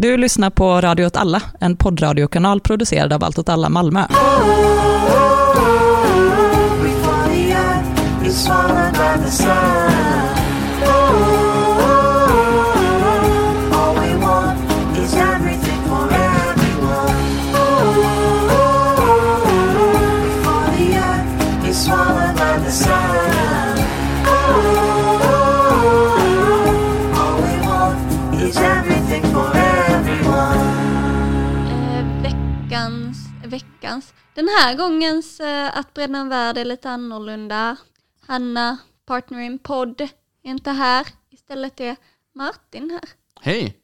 Du lyssnar på Radio åt alla, en poddradiokanal producerad av Allt åt alla Malmö. Oh, oh, oh, den här gångens eh, Att bränna en värld är lite annorlunda. Hanna, partner in podd, är inte här. Istället är Martin här. Hej!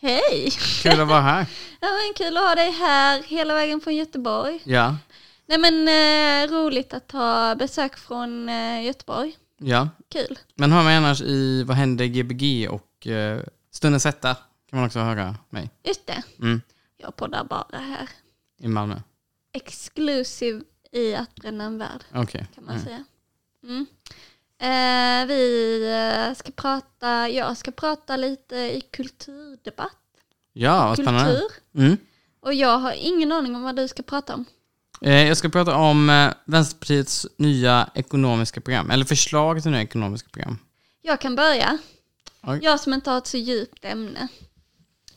Hej! Kul att vara här. Ja, men kul att ha dig här hela vägen från Göteborg. Ja, Nej men eh, roligt att ha besök från eh, Göteborg. ja. Kul. Men hör mig annars i Vad händer Gbg och uh, Stundens hetta kan man också höra mig Just det, mm, jag poddar bara här. i Malmö. Exclusive i Att bränna en värld. Okej. kan man Mm. säga. Mm. Eh, vi eh, ska prata, jag ska prata lite i kulturdebatt. Ja, vad spännande. Kultur. Mm. Och jag har ingen aning om vad du ska prata om. Eh, jag ska prata om eh, Vänsterpartiets nya ekonomiska program, eller förslag till nya ekonomiska program. Jag kan börja. Oj. Jag som inte har ett så djupt ämne.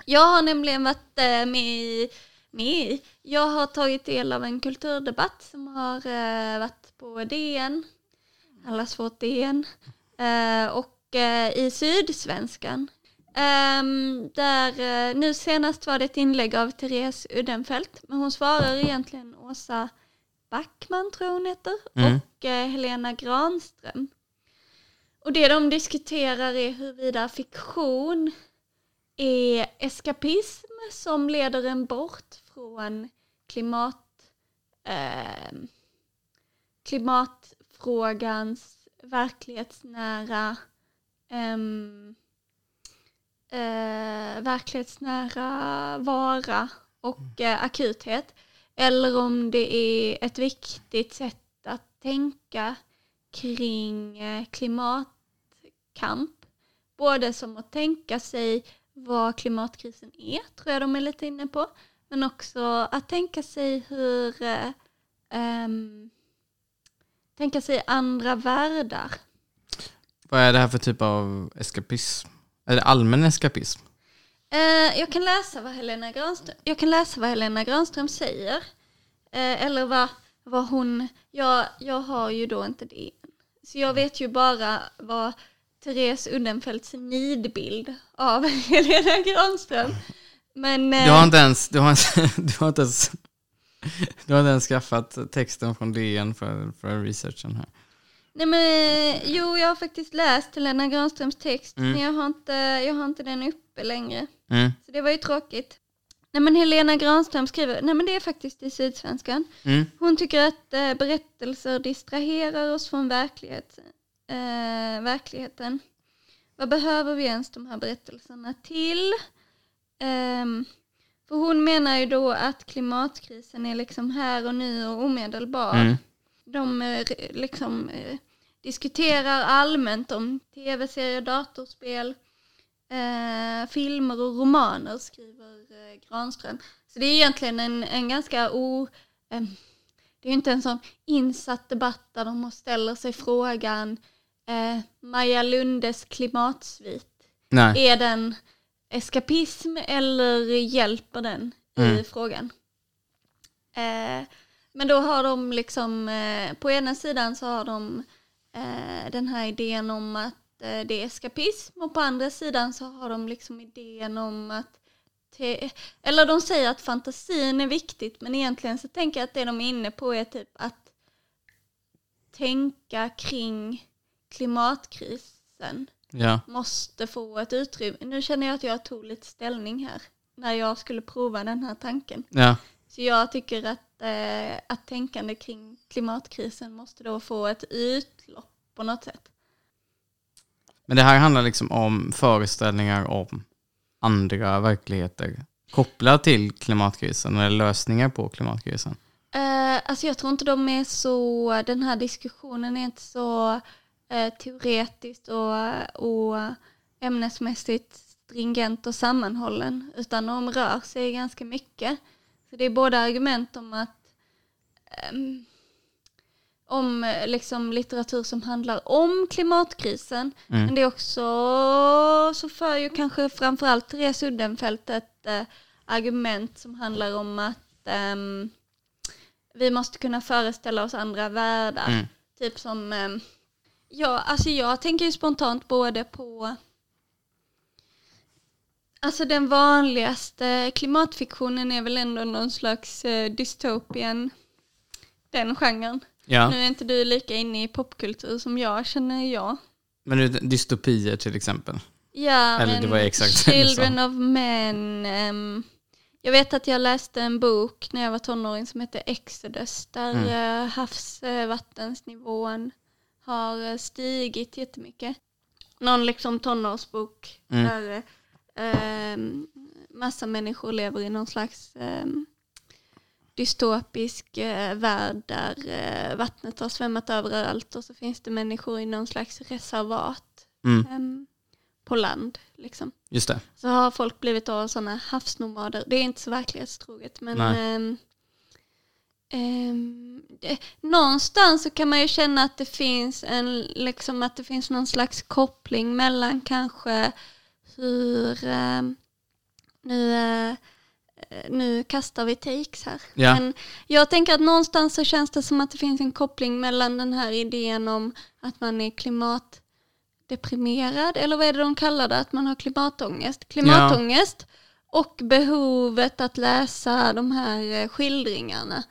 Jag har nämligen varit eh, med i, i, jag har tagit del av en kulturdebatt som har eh, varit på DN, allas vårt DN, eh, och eh, i Sydsvenskan. Ehm, där, eh, nu senast var det ett inlägg av Therese Uddenfelt, men hon svarar egentligen Åsa Backman tror hon heter, Mm. och eh, Helena Granström. Och det de diskuterar är huruvida fiktion är eskapism som leder en bort från klimat, eh, klimatfrågans verklighetsnära eh, verklighetsnära vara och eh, akuthet. Eller om det är ett viktigt sätt att tänka kring eh, klimatkamp. Både som att tänka sig vad klimatkrisen är, tror jag de är lite inne på. Men också att tänka sig hur eh, ehm, tänka sig andra världar. Vad är det här för typ av eskapism? Är det allmän eskapism? Eh, jag, kan läsa vad Helena Granström, jag kan läsa vad Helena Granström säger. Eh, eller vad, vad hon... Jag, jag har ju då inte det. Så jag vet ju bara vad Therese Uddenfeldts nidbild av Helena Granström. Men... eh, Du har inte ens, du har du har inte ens, du har inte ens skaffat texten från DN för, för researchen här. Nej men eh, jo, jag har faktiskt läst Helena Granströms text, Mm. men jag har, inte, jag har inte den uppe längre. Mm. Så det var ju tråkigt. Nej men Helena Granström skriver, nej men det är faktiskt i Sydsvenskan. Mm. Hon tycker att eh, berättelser distraherar oss från verklighet, eh, verkligheten. Vad behöver vi ens de här berättelserna till? Ehm, för hon menar ju då att klimatkrisen är liksom här och nu och omedelbar. Mm. De eh, liksom eh, diskuterar allmänt om tv-serier, datorspel, eh, filmer och romaner skriver eh, Granström. Så det är egentligen en, en ganska o... Eh, det är inte en sån insatt debatt där de ställer sig frågan eh, Maja Lundes klimatsvit, Nej. är den eskapism eller hjälper den i Mm. frågan? Eh, men då har de liksom, eh, på ena sidan så har de eh, den här idén om att eh, det är eskapism och på andra sidan så har de liksom idén om att te- eller de säger att fantasin är viktigt men egentligen så tänker jag att det de är inne på är typ att tänka kring klimatkrisen Ja. måste få ett utrymme. Nu känner jag att jag tog lite ställning här när jag skulle prova den här tanken. Ja. Så jag tycker att, eh, att tänkande kring klimatkrisen måste då få ett utlopp på något sätt. Men det här handlar liksom om föreställningar om andra verkligheter kopplat till klimatkrisen eller lösningar på klimatkrisen. Eh, alltså jag tror inte de är så, den här diskussionen är inte så eh, teoretiskt och, och ämnesmässigt stringent och sammanhållen, utan de rör sig ganska mycket. Så det är både argument om att ehm, om liksom litteratur som handlar om klimatkrisen, Mm. men det är också så för ju kanske framförallt Therese Uddenfelt ett eh, argument som handlar om att ehm, vi måste kunna föreställa oss andra världar. Mm. Typ som, ehm, ja, alltså jag tänker ju spontant både på Alltså den vanligaste klimatfiktionen är väl ändå någon slags eh, dystopian, den genren. Ja, Nu är inte du lika inne i popkultur som jag känner jag. men nu, dystopier till exempel. Ja, Eller men det var exakt du. Children of Men. ehm, jag vet att jag läste en bok när jag var tonåring som heter Exodus där Mm. eh, havsvattensnivån har eh, stigit jättemycket. Någon liksom tonårsbok Mm. där ehm, massa människor lever i någon slags ehm, dystopisk eh, värld där eh, vattnet har svämmat överallt och så finns det människor i någon slags reservat Mm, ehm, på land. Liksom. just det. Så har folk blivit då sådana havsnomader. Det är inte så verklighetstroget men Ehm, det, någonstans så kan man ju känna att det finns en liksom att det finns någon slags koppling mellan kanske hur ehm, nu, eh, nu kastar vi takes här. Ja. Men jag tänker att någonstans så känns det som att det finns en koppling mellan den här idén om att man är klimatdeprimerad, eller vad är det de kallar det, att man har klimatångest. Klimatångest och behovet att läsa de här eh, skildringarna.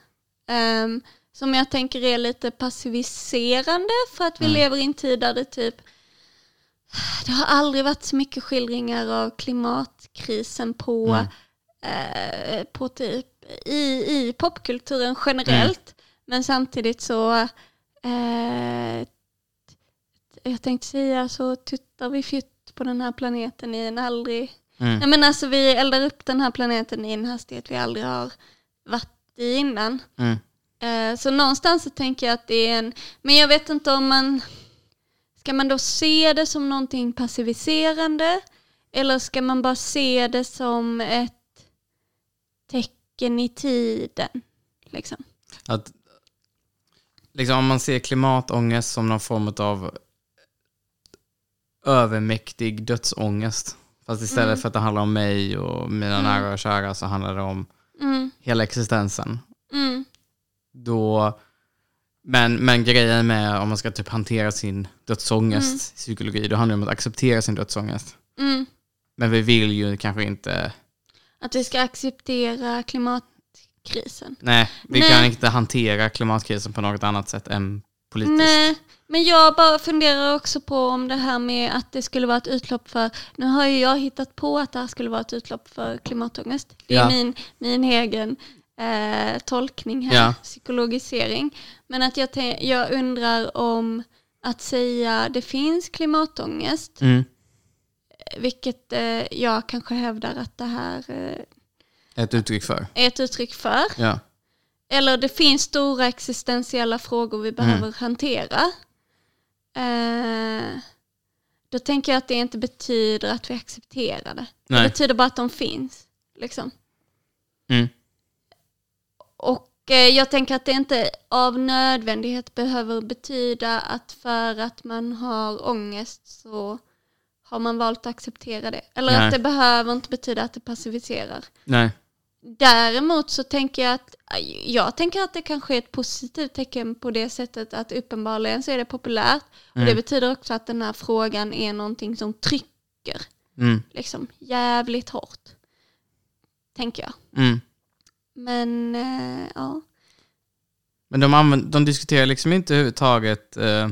Ehm, som jag tänker är lite passiviserande för att vi Mm. lever i en tid där det typ det har aldrig varit så mycket skildringar av klimatkrisen på, Mm. eh, på typ i, i popkulturen generellt. Men samtidigt så, eh, jag tänkte säga så tuttar vi fjutt på den här planeten i en aldrig, Mm. nej men alltså vi eldar upp den här planeten i en hastighet vi aldrig har varit i innan. Mm. Eh, Så någonstans så tänker jag att det är en, men jag vet inte om man, ska man då se det som någonting passiviserande eller ska man bara se det som ett tecken i tiden? Liksom. Att, liksom, om man ser klimatångest som någon form av övermäktig dödsångest. Fast istället Mm. för att det handlar om mig och mina Mm. nära och kära så handlar det om Mm, hela existensen. mm, Då, men, men grejen med om man ska typ hantera sin dödsångest Mm. psykologi, då handlar det om att acceptera sin dödsångest. mm. Men vi vill ju kanske inte, Att vi ska acceptera klimatkrisen. nej, vi Nej. kan inte hantera klimatkrisen på något annat sätt än politiskt. Nej, men jag bara funderar också på om det här med att det skulle vara ett utlopp för, nu har ju jag hittat på att det här skulle vara ett utlopp för klimatångest. Det är Ja. min, min egen eh, tolkning här, Ja. psykologisering. Men att jag, jag undrar om att säga det finns klimatångest, Mm. vilket eh, jag kanske hävdar att det här eh, Ett uttryck för. är ett uttryck för. Ja. Eller det finns stora existentiella frågor vi behöver Mm. hantera. Eh, då tänker jag att det inte betyder att vi accepterar det. Det Nej. betyder bara att de finns. Liksom. Mm. Och eh, jag tänker att det inte av nödvändighet behöver betyda att för att man har ångest så har man valt att acceptera det. Eller Nej. att det behöver inte betyda att det passiviserar. Nej. Däremot så tänker jag att jag tänker att det kanske är ett positivt tecken på det sättet att uppenbarligen så är det populärt. Och Mm. det betyder också att den här frågan är någonting som trycker Mm. liksom jävligt hårt. Tänker jag. Mm. Men eh, ja. Men de, använder, de diskuterar liksom inte överhuvudtaget eh,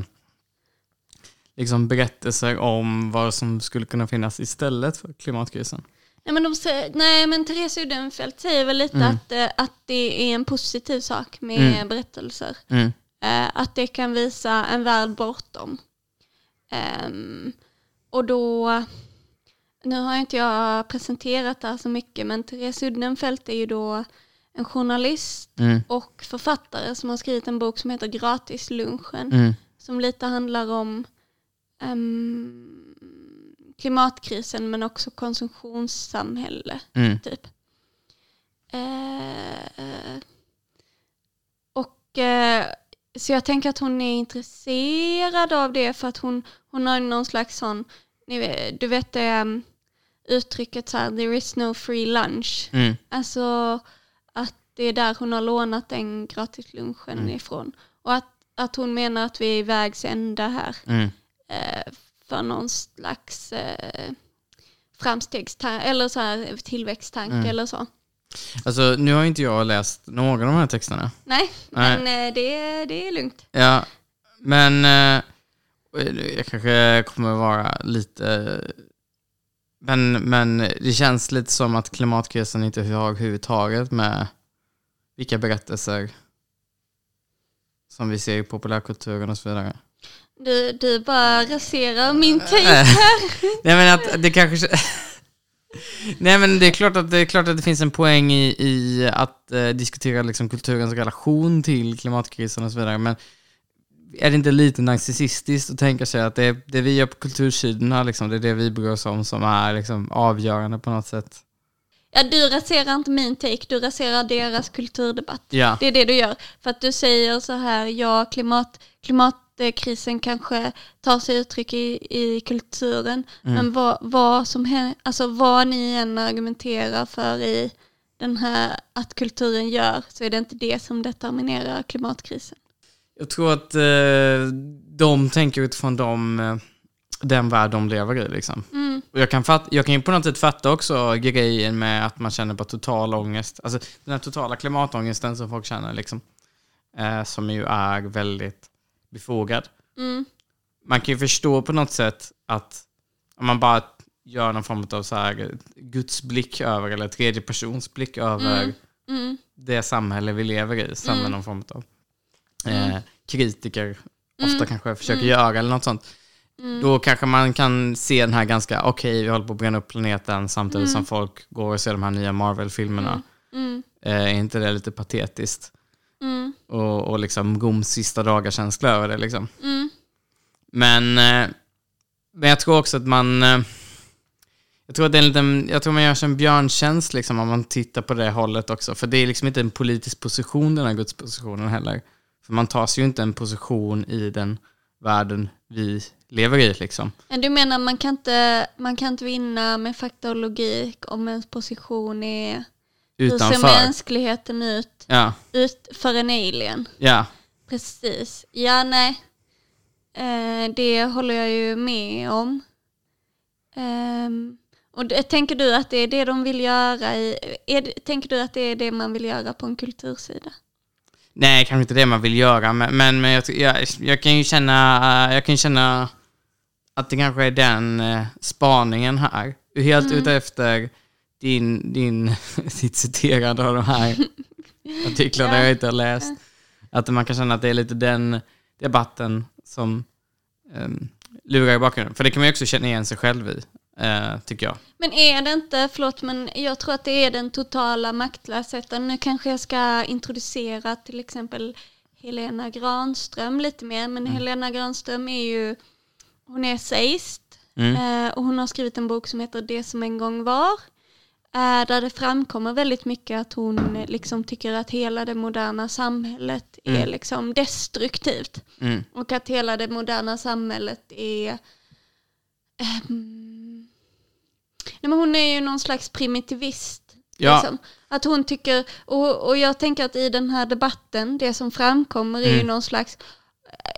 liksom berättelser om vad som skulle kunna finnas istället för klimatkrisen. Nej men, de säger, nej, men Therese Udenfeldt säger väl lite Mm. att, eh, att det är en positiv sak med Mm. berättelser. Mm. Eh, att det kan visa en värld bortom. Ehm, och då, nu har inte jag presenterat det här så mycket, men Therese Uddenfeldt är ju då en journalist Mm. och författare som har skrivit en bok som heter Gratislunchen. Mm. Som lite handlar om ehm, klimatkrisen men också konsumtionssamhälle Mm. typ. Eh, och eh, så jag tänker att hon är intresserad av det för att hon, hon har någon slags sån, vet, du vet det um, uttrycket så här, there is no free lunch. Mm. Alltså att det är där hon har lånat den gratislunchen Mm. ifrån. Och att, att hon menar att vi är i vägs ända här Mm. eh, för någon slags eh, framstegstanke eller så här tillväxttanke Mm. eller så. Alltså nu har inte jag läst några av de här texterna. Nej, Nej. men eh, det, det är lugnt. Ja, men eh, jag kanske kommer vara lite... Men, men det känns lite som att klimatkrisen inte har överhuvudtaget med vilka berättelser som vi ser i populärkulturen och så vidare. Du, du bara raserar min take Nej. här. Nej men att det kanske... Nej men det är klart att det, är klart att det finns en poäng i, i att eh, diskutera liksom kulturens relation till klimatkrisen och så vidare. Men är det inte lite narcissistiskt att tänka sig att det, det vi gör på kultursidorna, liksom, det är det vi bryr oss om som är liksom, avgörande på något sätt? Ja, du raserar inte min take, du raserar deras kulturdebatt. Ja. Det är det du gör. För att du säger så här, ja klimat, klimatkrisen kanske tar sig uttryck i, i kulturen. Mm. Men vad, vad, som alltså vad ni än argumenterar för i den här att kulturen gör så är det inte det som determinerar klimatkrisen. Jag tror att eh, de tänker utifrån de, eh, den värld de lever i. Liksom. Mm, Och jag kan, fatt, jag kan ju på något sätt fatta också grejen med att man känner på total ångest. Alltså den här totala klimatångesten som folk känner liksom. Eh, som ju är väldigt befogad. mm, Man kan ju förstå på något sätt att om man bara gör någon form av så här Guds blick över, eller tredje persons blick över Mm. mm, det samhälle vi lever i, som Mm. någon form av eh, kritiker ofta Mm. kanske försöker Mm. göra eller något sånt. mm. Då kanske man kan se den här ganska, okej vi håller på att bränna upp planeten samtidigt Mm. som folk går och ser de här nya Marvel-filmerna. Mm, Eh, är inte det lite patetiskt? Mm, Och, och liksom Goms sista dagar-känsla över det liksom. mm, Men, eh, men jag tror också att man... Eh, jag tror att det är en liten, jag tror man gör sig en björntjänst liksom om man tittar på det hållet också. För det är liksom inte en politisk position den här gudspositionen heller. För man tar sig ju inte en position i den världen vi lever i liksom. Men Du menar man kan, inte, man kan inte vinna med fakta och logik om ens position är hur ser Utanför. mänskligheten ut, Ja, ut för en alien? ja. Precis. Ja, nej. Eh, det håller jag ju med om. Ehm, och tänker du att det är det de vill göra i, är tänker du att det är det man vill göra på en kultursida? Nej, kanske inte det man vill göra, men, men, men jag, jag, jag kan ju känna, jag kan känna att det kanske är den eh, spaningen här. Helt Mm. ute efter din, din, ditt citerande av de här artiklarna Ja. jag inte har läst. Att man kan känna att det är lite den debatten som um, lurar i bakgrunden. För det kan man ju också känna igen sig själv i, eh, tycker jag. Men är det inte, förlåt men jag tror att det är den totala maktlösheten. Nu kanske jag ska introducera till exempel Helena Granström lite mer. Men Helena Granström är ju, hon är essayist. Mm. Eh, och hon har skrivit en bok som heter Det som en gång var. Där det framkommer väldigt mycket att hon eh, liksom tycker att hela det moderna samhället är Mm. liksom destruktivt. Mm. Och att hela det moderna samhället är... ehm, nej men hon är ju någon slags primitivist. Ja. Liksom. Att hon tycker, och, och jag tänker att i den här debatten, det som framkommer är ju Mm. någon slags,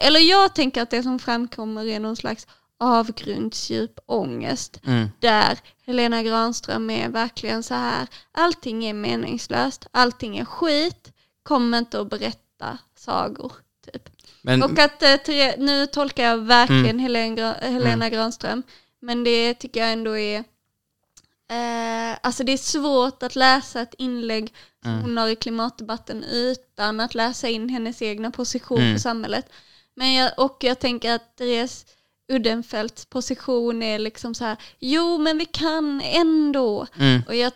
eller jag tänker att det som framkommer är någon slags avgrundsdjup ångest. Mm. Där Helena Granström är verkligen så här, allting är meningslöst, allting är skit, kom inte och berätta sagor. Typ. Men, Och att, eh, nu tolkar jag verkligen Mm. Helena, Helena Granström, men det tycker jag ändå är, eh, alltså det är svårt att läsa ett inlägg som Mm. hon har i klimatdebatten utan att läsa in hennes egna position Mm. för samhället. Men jag, och jag tänker att Therese Uddenfeldts position är liksom så här, jo men vi kan ändå. mm, Och jag,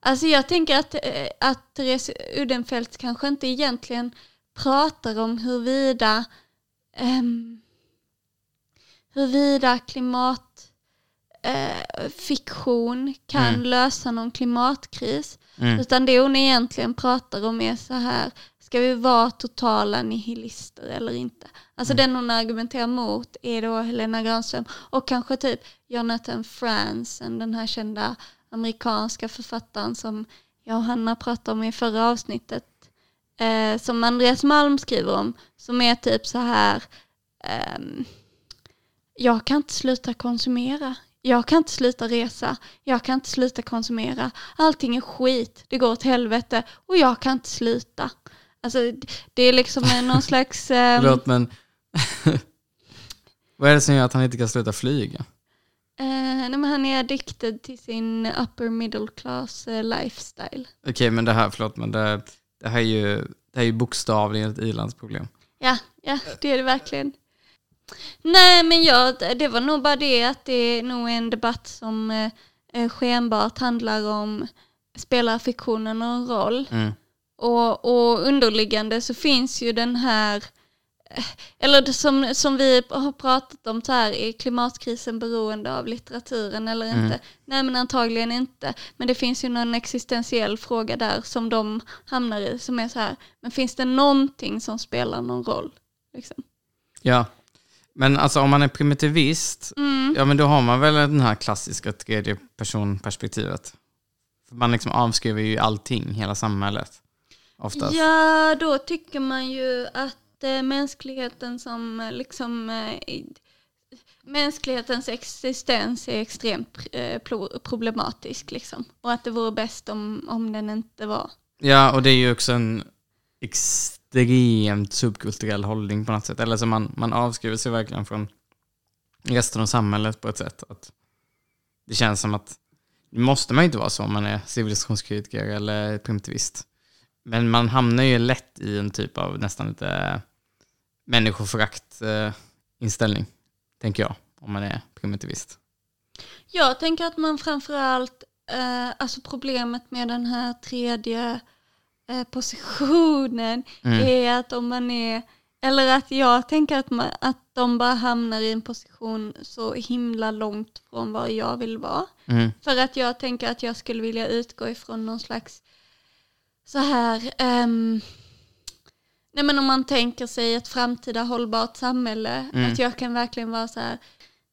alltså jag tänker att, eh, att Therese Uddenfeldt kanske inte egentligen pratar om huruvida, ehm, huruvida klimatfiktion eh, kan Mm. lösa någon klimatkris. Mm. Utan det hon egentligen pratar om är så här, ska vi vara totala nihilister eller inte? Alltså den hon argumenterar mot är då Helena Granström och kanske typ Jonathan Franzen, den här kända amerikanska författaren som jag och Hanna pratade om i förra avsnittet, eh, som Andreas Malm skriver om, som är typ så här, ehm, jag kan inte sluta konsumera. Jag kan inte sluta resa. Jag kan inte sluta konsumera. Allting är skit. Det går åt helvete. Och jag kan inte sluta. Alltså det är liksom någon slags... ehm, Förlåt men... Vad är det som gör att han inte kan sluta flyga? eh, nej, men han är addicted till sin upper middle class eh, lifestyle. Okej men det här, förlåt men det, det här är ju, det här är ju bokstavligen ett ilandsproblem. Ja, ja, det är det verkligen. Nej, men ja, det var nog bara det att det är nog en debatt som eh, eh, skenbart handlar om spelar fiktionen någon roll? Mm. Och, och underliggande så finns ju den här, eh, eller som, som vi har pratat om så här, är klimatkrisen beroende av litteraturen eller Mm. inte? Nej men antagligen inte. Men det finns ju någon existentiell fråga där som de hamnar i som är så här, men finns det någonting som spelar någon roll? Liksom. Ja. Men alltså om man är primitivist, Mm. ja men då har man väl den här klassiska tredje personperspektivet. Man liksom avskriver ju allting, hela samhället. Oftast. Ja, då tycker man ju att eh, mänskligheten som eh, liksom eh, mänsklighetens existens är extremt eh, problematisk liksom. Och att det vore bäst om, om den inte var. Ja, och det är ju också en extremt subkulturell hållning på något sätt. Eller så man, man avskriver sig verkligen från resten av samhället på ett sätt. Att det känns som att det måste man inte vara så om man är civilisationskritiker eller primitivist. Men man hamnar ju lätt i en typ av nästan lite människoförakt eh, inställning, tänker jag, om man är primitivist. Jag tänker att man framförallt, eh, alltså problemet med den här tredje eh, positionen Mm. är att om man är, eller att jag tänker att, man, att de bara hamnar i en position så himla långt från var jag vill vara. Mm. För att jag tänker att jag skulle vilja utgå ifrån någon slags så här, ehm, nej men om man tänker sig ett framtida hållbart samhälle, Mm. att jag kan verkligen vara så här,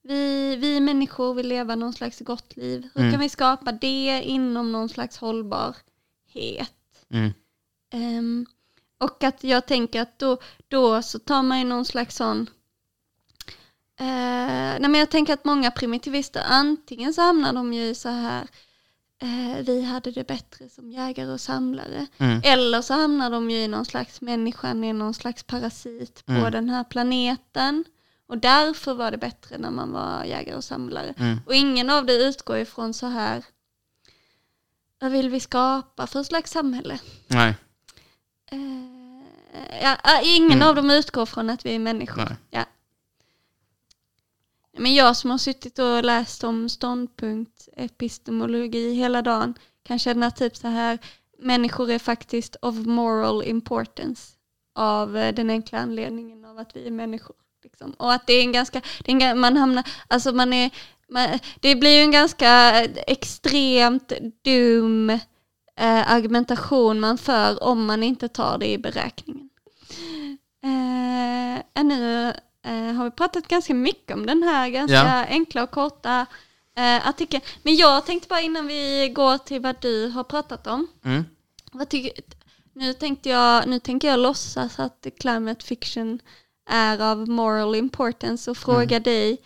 vi, vi människor vill leva någon slags gott liv. Hur Mm. kan vi skapa det inom någon slags hållbarhet? Mm. Ehm, och att jag tänker att då, då så tar man ju någon slags sån eh, nej men jag tänker att många primitivister antingen så hamnar de ju så här eh, vi hade det bättre som jägare och samlare. Mm. Eller så hamnar de ju i någon slags människan är någon slags parasit på Mm. den här planeten. Och därför var det bättre när man var jägare och samlare. Mm. Och ingen av det utgår ifrån så här vad vill vi skapa för slags samhälle? Nej, Eh, ja, ja, ingen Mm. av dem utgår från att vi är människor. nej. Ja. Men jag som har suttit och läst om ståndpunkt, epistemologi hela dagen kan känna typ så här, människor är faktiskt of moral importance av eh, den enkla anledningen av att vi är människor. Liksom. Och att det är en ganska, det är en, man hamnar, alltså man är, man, det blir ju en ganska eh, extremt dum eh, argumentation man för om man inte tar det i beräkningen. Eh, nu har vi pratat ganska mycket om den här ganska Ja. enkla och korta eh, artikeln. Men jag tänkte bara innan vi går till vad du har pratat om. Mm. Vad tycker, nu, tänkte jag, nu tänker jag låtsas att climate fiction är av moral importance och fråga dig,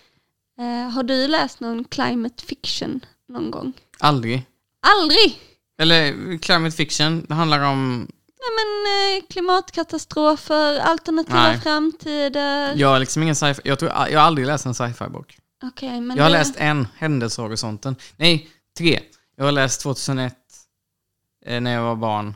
eh, har du läst någon climate fiction någon gång? Aldrig. Aldrig! Eller climate fiction, det handlar om Nej men eh, klimatkatastrofer, alternativa Nej. framtider. Jag har liksom ingen sci-fi, jag, tror, jag har aldrig läst en sci-fi-bok. Okej, men Jag har det- läst en, Händelsehorisonten. Nej, tre. Jag har läst 2001, eh, när jag var barn.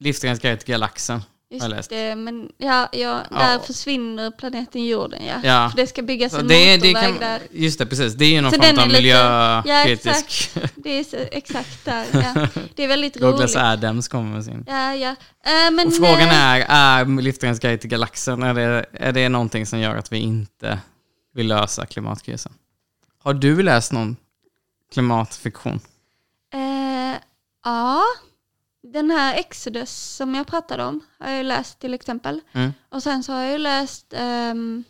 Livsgräns till galaxen. Just det, men ja, ja, Ja. där försvinner planeten jorden ja. Ja. För det ska byggas en det, är- det motorväg kan, där. just det, precis. Det är ju någon Så form av lite- ja, miljökritisk. Det är så, exakt där, ja. Det är väldigt Douglas roligt. Adams kommer med sin. Ja, ja. Eh, men, Och frågan eh, är, är Livsgräns guide till galaxen, är det, är det någonting som gör att vi inte vill lösa klimatkrisen. Har du läst någon klimatfiktion? Eh, ja, den här Exodus som jag pratade om har jag ju läst till exempel. Mm. Och sen så har jag ju läst um,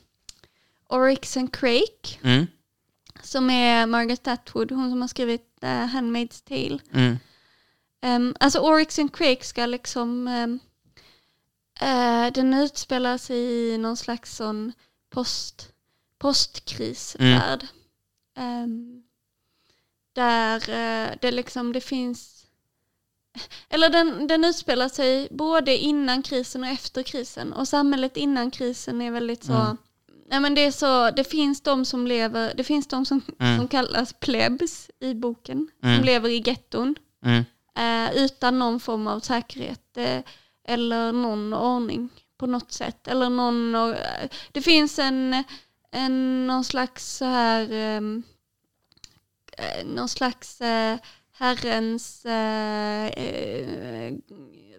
Oryx and Crake Mm. som är Margaret Atwood, hon som har skrivit uh, Handmaid's Tale. Mm. Um, alltså Oryx and Crake ska liksom, um, eh, den utspelar sig i någon slags sån post, postkrisvärld. Ehm, där eh, det liksom, det finns, eller den, den utspelar sig både innan krisen och efter krisen. Och samhället innan krisen är väldigt så, Mm. nej men det är så, det finns de som lever, det finns de som, Mm. som kallas plebs i boken, Mm. som lever i getton Mm. eh, utan någon form av säkerhet eh, eller någon ordning på något sätt. Eller någon, eh, det finns en, en någon slags så här, ehm, eh, någon slags eh, herrens, eh, eh,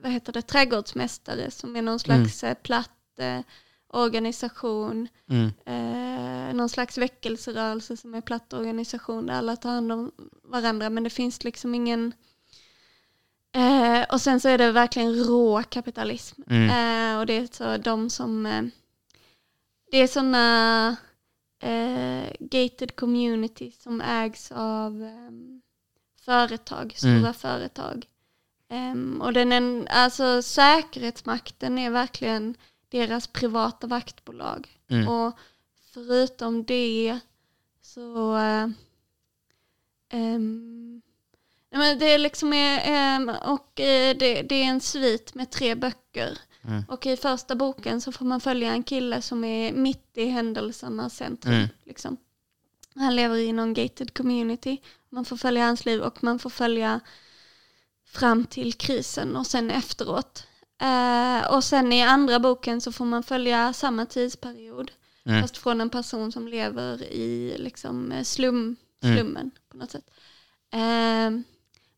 vad heter det, trädgårdsmästare som är någon slags eh, platt eh, organisation Mm. eh, någon slags väckelserörelse som är platt organisation där alla tar hand om varandra men det finns liksom ingen eh, och sen så är det verkligen rå kapitalism Mm. eh, och det är så de som det är sådana gated communities som ägs av ehm, företag, stora Mm. företag Ehm, och den är, alltså säkerhetsmakten är verkligen deras privata vaktbolag. Mm. Och förutom det så... ehm, nej, men det är liksom... eh, ehm, och eh, det, det är en svit med tre böcker. Mm. Och i första boken så får man följa en kille som är mitt i händelsernas centrum. Mm. Liksom. Han lever i någon gated community. Man får följa hans liv och man får följa fram till krisen och sen efteråt. Eh, och sen i andra boken så får man följa samma tidsperiod. Mm. Fast från en person som lever i liksom eh, slum, Mm. slummen på något sätt. Eh,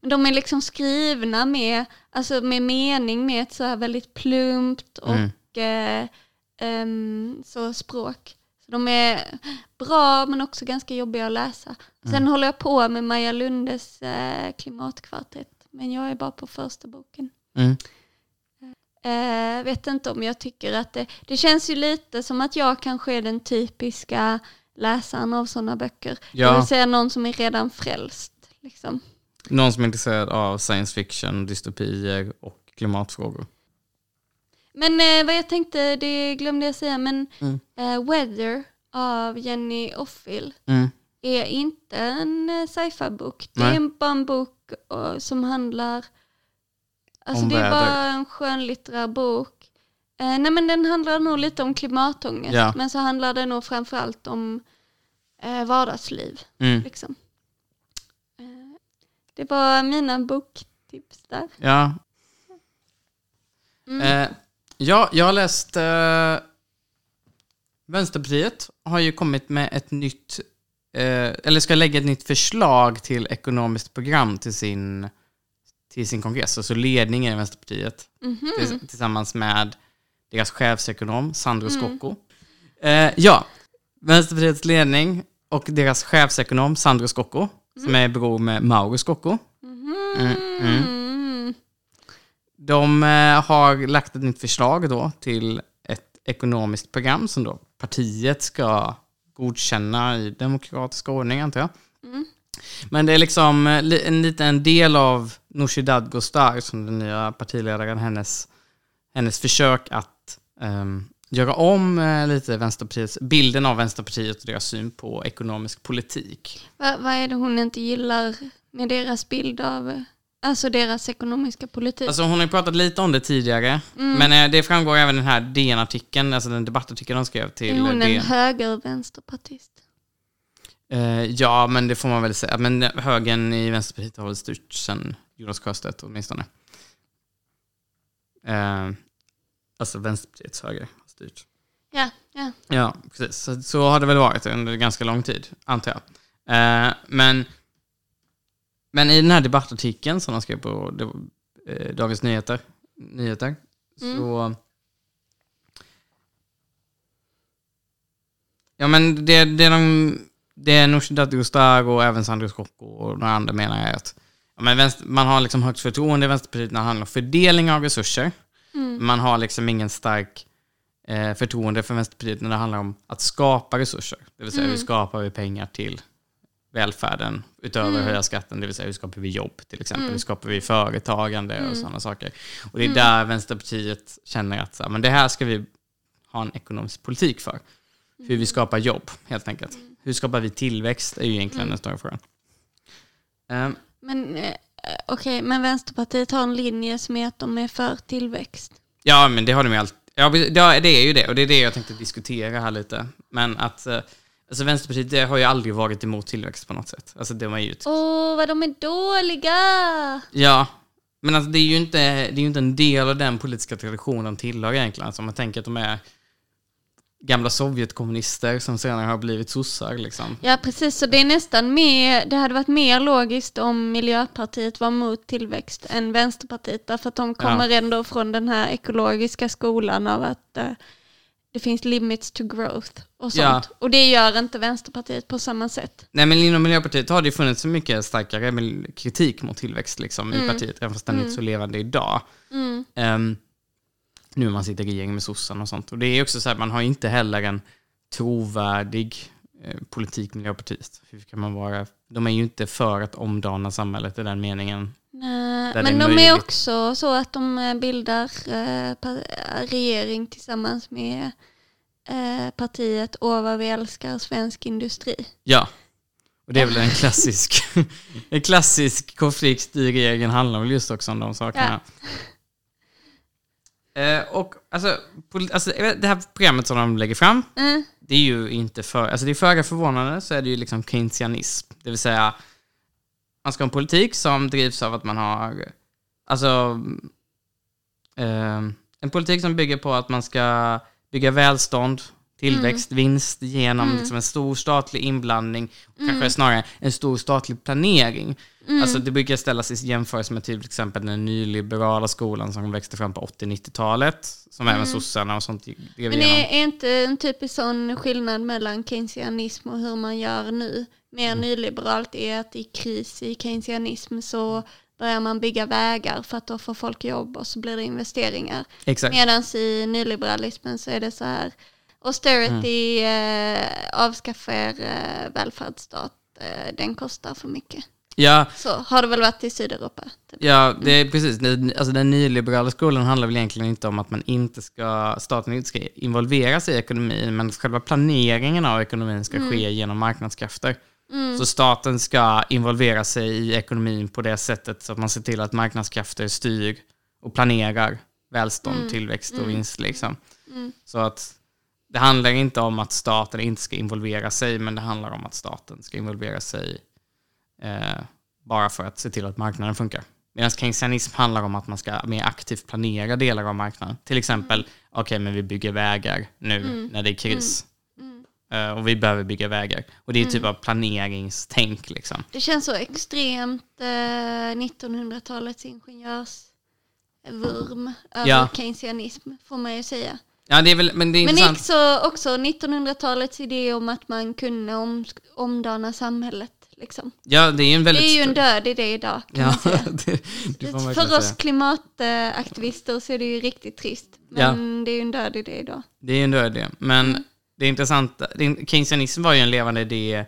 men de är liksom skrivna med, alltså med mening med ett så här väldigt plumpt och Mm. eh, ehm, så språk. De är bra men också ganska jobbiga att läsa. Sen Mm. håller jag på med Maja Lundes eh, klimatkvartett. Men jag är bara på första boken. Mm. Eh, vet inte om jag tycker att det, det känns ju lite som att jag kanske är den typiska läsaren av sådana böcker. Det Ja. vill säga någon som är redan frälst. Liksom. Någon som är intresserad av science fiction, dystopier och klimatfrågor. Men eh, vad jag tänkte, det glömde jag säga, men Mm. eh, Weather av Jenny Offill Mm. är inte en eh, sci-fi-bok. Det är bara en bok eh, som handlar, alltså Om det är bara väder. en skönlitterär bok. Eh, nej men den handlar nog lite om klimatångest, Ja. men så handlar det nog framförallt om eh, vardagsliv. Mm. Liksom. Eh, det var mina boktips där. Ja. Mm. Ja, jag har läst... Eh, Vänsterpartiet har ju kommit med ett nytt... Eh, eller ska lägga ett nytt förslag till ekonomiskt program till sin, till sin kongress. Alltså ledningen i Vänsterpartiet. Mhm. Tills- Tillsammans med deras chefsekonom Sandro Mm. Scocco. Eh, ja, Vänsterpartiets ledning och deras chefsekonom Sandro Scocco, som är bror med Mauro Scocco. Mhm. Mm, De eh, har lagt ett nytt förslag då till ett ekonomiskt program som då partiet ska godkänna i demokratisk ordning, antar jag. Mm. Men det är liksom eh, en liten del av Nooshi Dadgostar, som den nya partiledaren, hennes, hennes försök att ehm, göra om eh, lite Vänsterpartiets, bilden av Vänsterpartiet och deras syn på ekonomisk politik. Va, vad är det hon inte gillar med deras bild av, alltså deras ekonomiska politik? Alltså hon har ju pratat lite om det tidigare, Mm. men eh, det framgår även den här DN-artikeln, alltså den debattartikeln de skrev till är hon en DN. höger-vänsterpartist? Eh, ja, men det får man väl säga. Men högern i Vänsterpartiet har väl styrt sedan Jonas Sjöstedt åtminstone. Eh, alltså Vänsterpartiets höger har styrt. Ja, ja. Ja, precis. Så, så har det väl varit under ganska lång tid, antar jag. Eh, men, men i den här debattartikeln som de skrev på eh, Dagens Nyheter, nyheter Mm. så... Ja men det, det är de, det är Nooshi Dadgostar och även Sandro Scocco och några andra menar jag att ja, men vänster, man har liksom högt förtroende i Vänsterpartiet när det handlar om fördelning av resurser. Man har liksom ingen stark eh, förtroende för Vänsterpartiet när det handlar om att skapa resurser. Det vill säga hur skapar vi pengar till välfärden utöver att höja skatten, det vill säga hur skapar vi jobb till exempel, hur skapar vi företagande och sådana saker. Och det är där Vänsterpartiet känner att så här, men det här ska vi ha en ekonomisk politik för. Hur vi skapar jobb, helt enkelt. Hur skapar vi tillväxt är ju egentligen den stora frågan. Men eh, okej, men Vänsterpartiet har en linje som är att de är för tillväxt. ja, men det har de ju alltid. Ja, ja, det är ju det. Och det är det jag tänkte diskutera här lite. Men att eh, alltså Vänsterpartiet har ju aldrig varit emot tillväxt på något sätt. Alltså det var ju ett Åh, vad de är dåliga! Ja, men alltså det är ju inte, det är ju inte en del av den politiska traditionen de tillhör egentligen. Alltså man tänker att de är gamla Sovjetkommunister som senare har blivit sossar liksom. Ja, precis. Så det är nästan mer, det hade varit mer logiskt om Miljöpartiet var mot tillväxt än Vänsterpartiet. Därför att de kommer ändå från den här ekologiska skolan av att eh, det finns limits to growth och sånt. Ja. Och det gör inte Vänsterpartiet på samma sätt. Nej men inom Miljöpartiet har det funnits så mycket starkare kritik mot tillväxt liksom i partiet, även fast den är inte så levande idag. Ehm, nu när man sitter i regering med sossarna och sånt. Och det är också så här, man har inte heller en trovärdig eh, politik Miljöpartiet. Hur kan man vara? De är ju inte för att omdana samhället i den meningen. Nej, men är de är också så att de eh, bildar eh, pa- regering tillsammans med eh, partiet Åh vad vi älskar svensk industri. Ja. Och det är väl en klassisk, en klassisk konflikt i regeringen handlar väl just också om de sakerna. Eh, och alltså, alltså, det här programmet som de lägger fram, Mm. det är ju inte för, alltså det är föga förvånande så är det ju liksom keynesianism. Det vill säga, man ska ha en politik som drivs av att man har, alltså, eh, en politik som bygger på att man ska bygga välstånd, tillväxt, vinst genom liksom en stor statlig inblandning, och kanske snarare en stor statlig planering. Alltså det brukar ställas i jämförelse med till exempel den nyliberala skolan som växte fram på 80-90-talet, som även sossarna och sånt drev Men igenom. är, är inte en typisk sån skillnad mellan keynesianism och hur man gör nu? Mer Mm. nyliberalt är att i kris i keynesianism så börjar man bygga vägar för att då får folk jobb och så blir det investeringar. Medan i nyliberalismen så är det så här austerity, Mm. eh, avskaffa er eh, välfärdsstat, eh, den kostar för mycket. Ja, Så har det väl varit i Sydeuropa. Typ. Ja, det är precis. Alltså den nyliberala skolan handlar väl egentligen inte om att man inte ska, staten inte ska involvera sig i ekonomin, men själva planeringen av ekonomin ska ske genom marknadskrafter. Så staten ska involvera sig i ekonomin på det sättet så att man ser till att marknadskrafter styr och planerar välstånd, tillväxt och vinst. Liksom. Så att det handlar inte om att staten inte ska involvera sig, men det handlar om att staten ska involvera sig eh, bara för att se till att marknaden funkar. Medan keynesianism handlar om att man ska mer aktivt planera delar av marknaden. Till exempel, okej men vi bygger vägar nu när det är kris. Eh, och vi behöver bygga vägar. Och det är typ av planeringstänk liksom. Det känns så extremt eh, 1900-talets ingenjörsvurm över Ja. keynesianism får man ju säga. Ja, det är väl, men det är Men intressant. också, också 1900-talets idé om att man kunde om, omdana samhället. Liksom. Ja, det är en Det väldigt... är ju en död idé idag kan Ja, man säga. det, det man För oss säga. klimataktivister så är det ju riktigt trist. Men det är ju en död idé idag. Det är en död idé. Men det är intressant, det keynesianism var ju en levande idé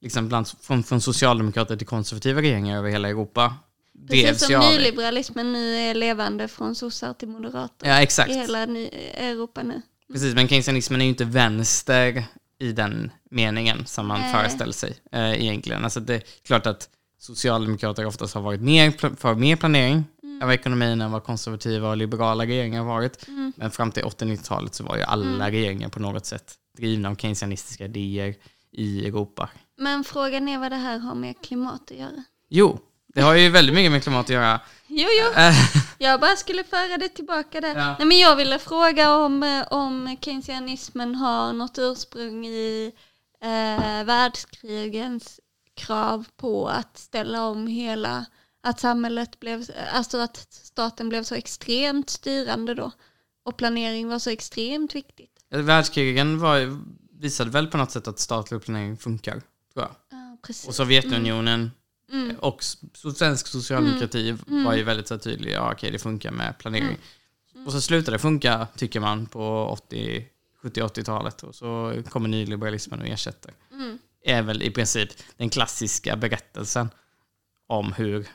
liksom bland, från, från socialdemokrater till konservativa regeringar över hela Europa. Precis Drevs som nyliberalismen nu är levande från sossar till moderater. Ja, exakt. I hela Europa nu. Precis, men keynesianismen är ju inte vänster i den meningen som man Nej. föreställer sig eh, egentligen. Alltså det är klart att socialdemokrater oftast har varit mer, för mer planering Mm. av ekonomin än vad konservativa och liberala regeringar har varit. Mm. Men fram till 80-90-talet så var ju alla regeringar på något sätt drivna av keynesianistiska idéer i Europa. Men frågan är vad det här har med klimat att göra. Jo, det har ju väldigt mycket med klimat att göra. Jo, jo. Eh, Jag bara skulle föra det tillbaka där. Ja. Nej, men jag ville fråga om, eh, om keynesianismen har något ursprung i eh, världskrigens krav på att ställa om hela, att samhället blev, alltså att staten blev så extremt styrande då. Och planering var så extremt viktigt. Världskrigen var visade väl på något sätt att statlig planering funkar, tror jag. Ja, precis. Och Sovjetunionen Mm. Och s- så svensk socialdemokrati var ju väldigt så tydlig, ja okej det funkar med planering. Mm. Och så slutade det funka, tycker man, på 80, 70-80-talet och så kommer nyliberalismen och ersätter. Mm. Är väl i princip den klassiska berättelsen om hur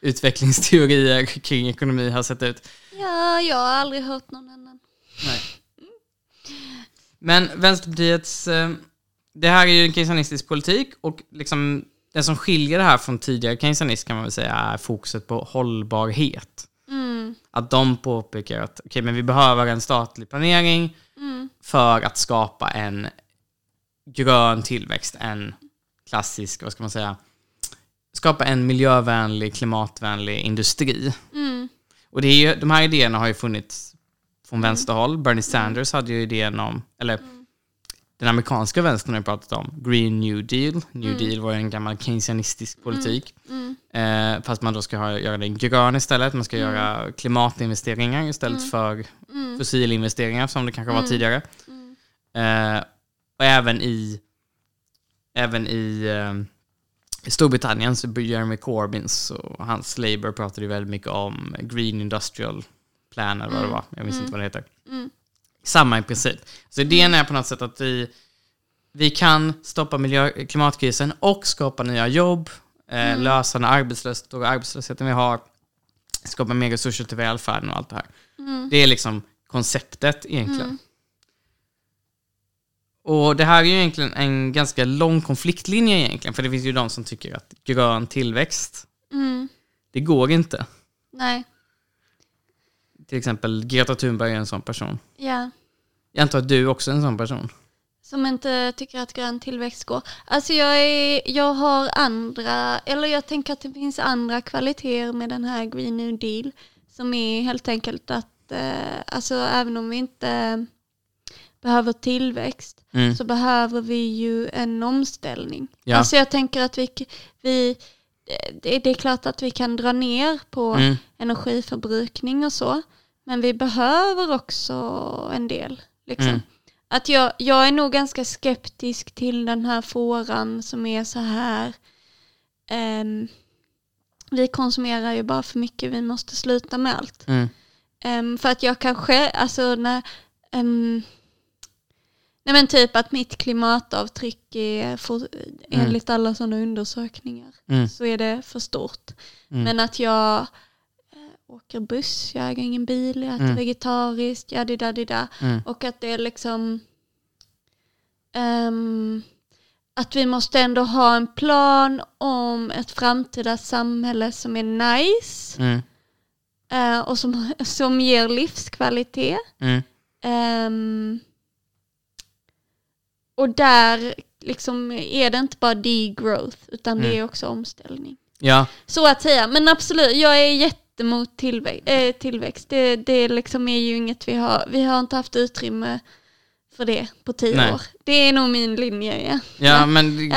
utvecklingsteorier kring ekonomi har sett ut. Ja, jag har aldrig hört någon annan. Nej. Men Vänsterpartiets, eh, det här är ju en keynesianistisk politik och liksom det som skiljer det här från tidigare keynesianism kan man väl säga är fokuset på hållbarhet. Mm. Att de påpekar att okej, men vi behöver en statlig planering Mm. för att skapa en grön tillväxt, en klassisk, vad ska man säga, skapa en miljövänlig, klimatvänlig industri. Mm. Och det är ju, de här idéerna har ju funnits från vänsterhåll. Bernie Sanders hade ju idén om, eller den amerikanska vänstern har pratat om Green New Deal. New Deal var ju en gammal keynesianistisk politik. Mm. Eh, fast man då ska ha, göra den grön istället. Man ska göra klimatinvesteringar istället för Mm. fossilinvesteringar som det kanske var Mm. tidigare. Mm. Eh, och även i, även i eh, Storbritannien så Jeremy Corbyns och hans Labour pratade ju väldigt mycket om Green Industrial Plan eller vad det var. Jag minns inte vad det heter. Mm. Samma i princip. Så idén är på något sätt att vi, vi kan stoppa miljö, klimatkrisen och skapa nya jobb, eh, lösa den arbetslös, stora arbetslösheten vi har, skapa mer resurser till välfärden och allt det här. Mm. Det är liksom konceptet egentligen. Och det här är ju egentligen en ganska lång konfliktlinje egentligen, för det finns ju de som tycker att grön tillväxt, Mm. det går inte. Nej, Till exempel Greta Thunberg är en sån person. ja. Jag antar att du också är en sån person. Som inte tycker att grön tillväxt går. Alltså jag, är, jag har andra, eller jag tänker att det finns andra kvaliteter med den här Green New Deal. Som är helt enkelt att, eh, alltså även om vi inte behöver tillväxt Mm. så behöver vi ju en omställning. Ja. Alltså jag tänker att vi, vi det, det är klart att vi kan dra ner på Mm. energiförbrukning och så. Men vi behöver också en del. Liksom. Mm. Att jag, jag är nog ganska skeptisk till den här fåran som är så här. ehm, vi konsumerar ju bara för mycket, vi måste sluta med allt. Mm. Ehm, för att jag kanske, alltså när, ehm, nej men typ att mitt klimatavtryck är, för, enligt alla sådana undersökningar, Mm. så är det för stort. Mm. Men att jag åker buss, jag äger ingen bil, jag äter Mm. vegetariskt, ja da da Mm. Och att det är liksom ehm, att vi måste ändå ha en plan om ett framtida samhälle som är nice Mm. eh, och som, som ger livskvalitet. Mm. Ehm, och där liksom är det inte bara degrowth utan det Mm. är också omställning. Ja, Så att säga, men absolut, jag är jättemot tillväxt. Eh, tillväxt. Det, det liksom är ju inget vi har, vi har inte haft utrymme för det på tio Nej. år. Det är nog min linje, ja. ja men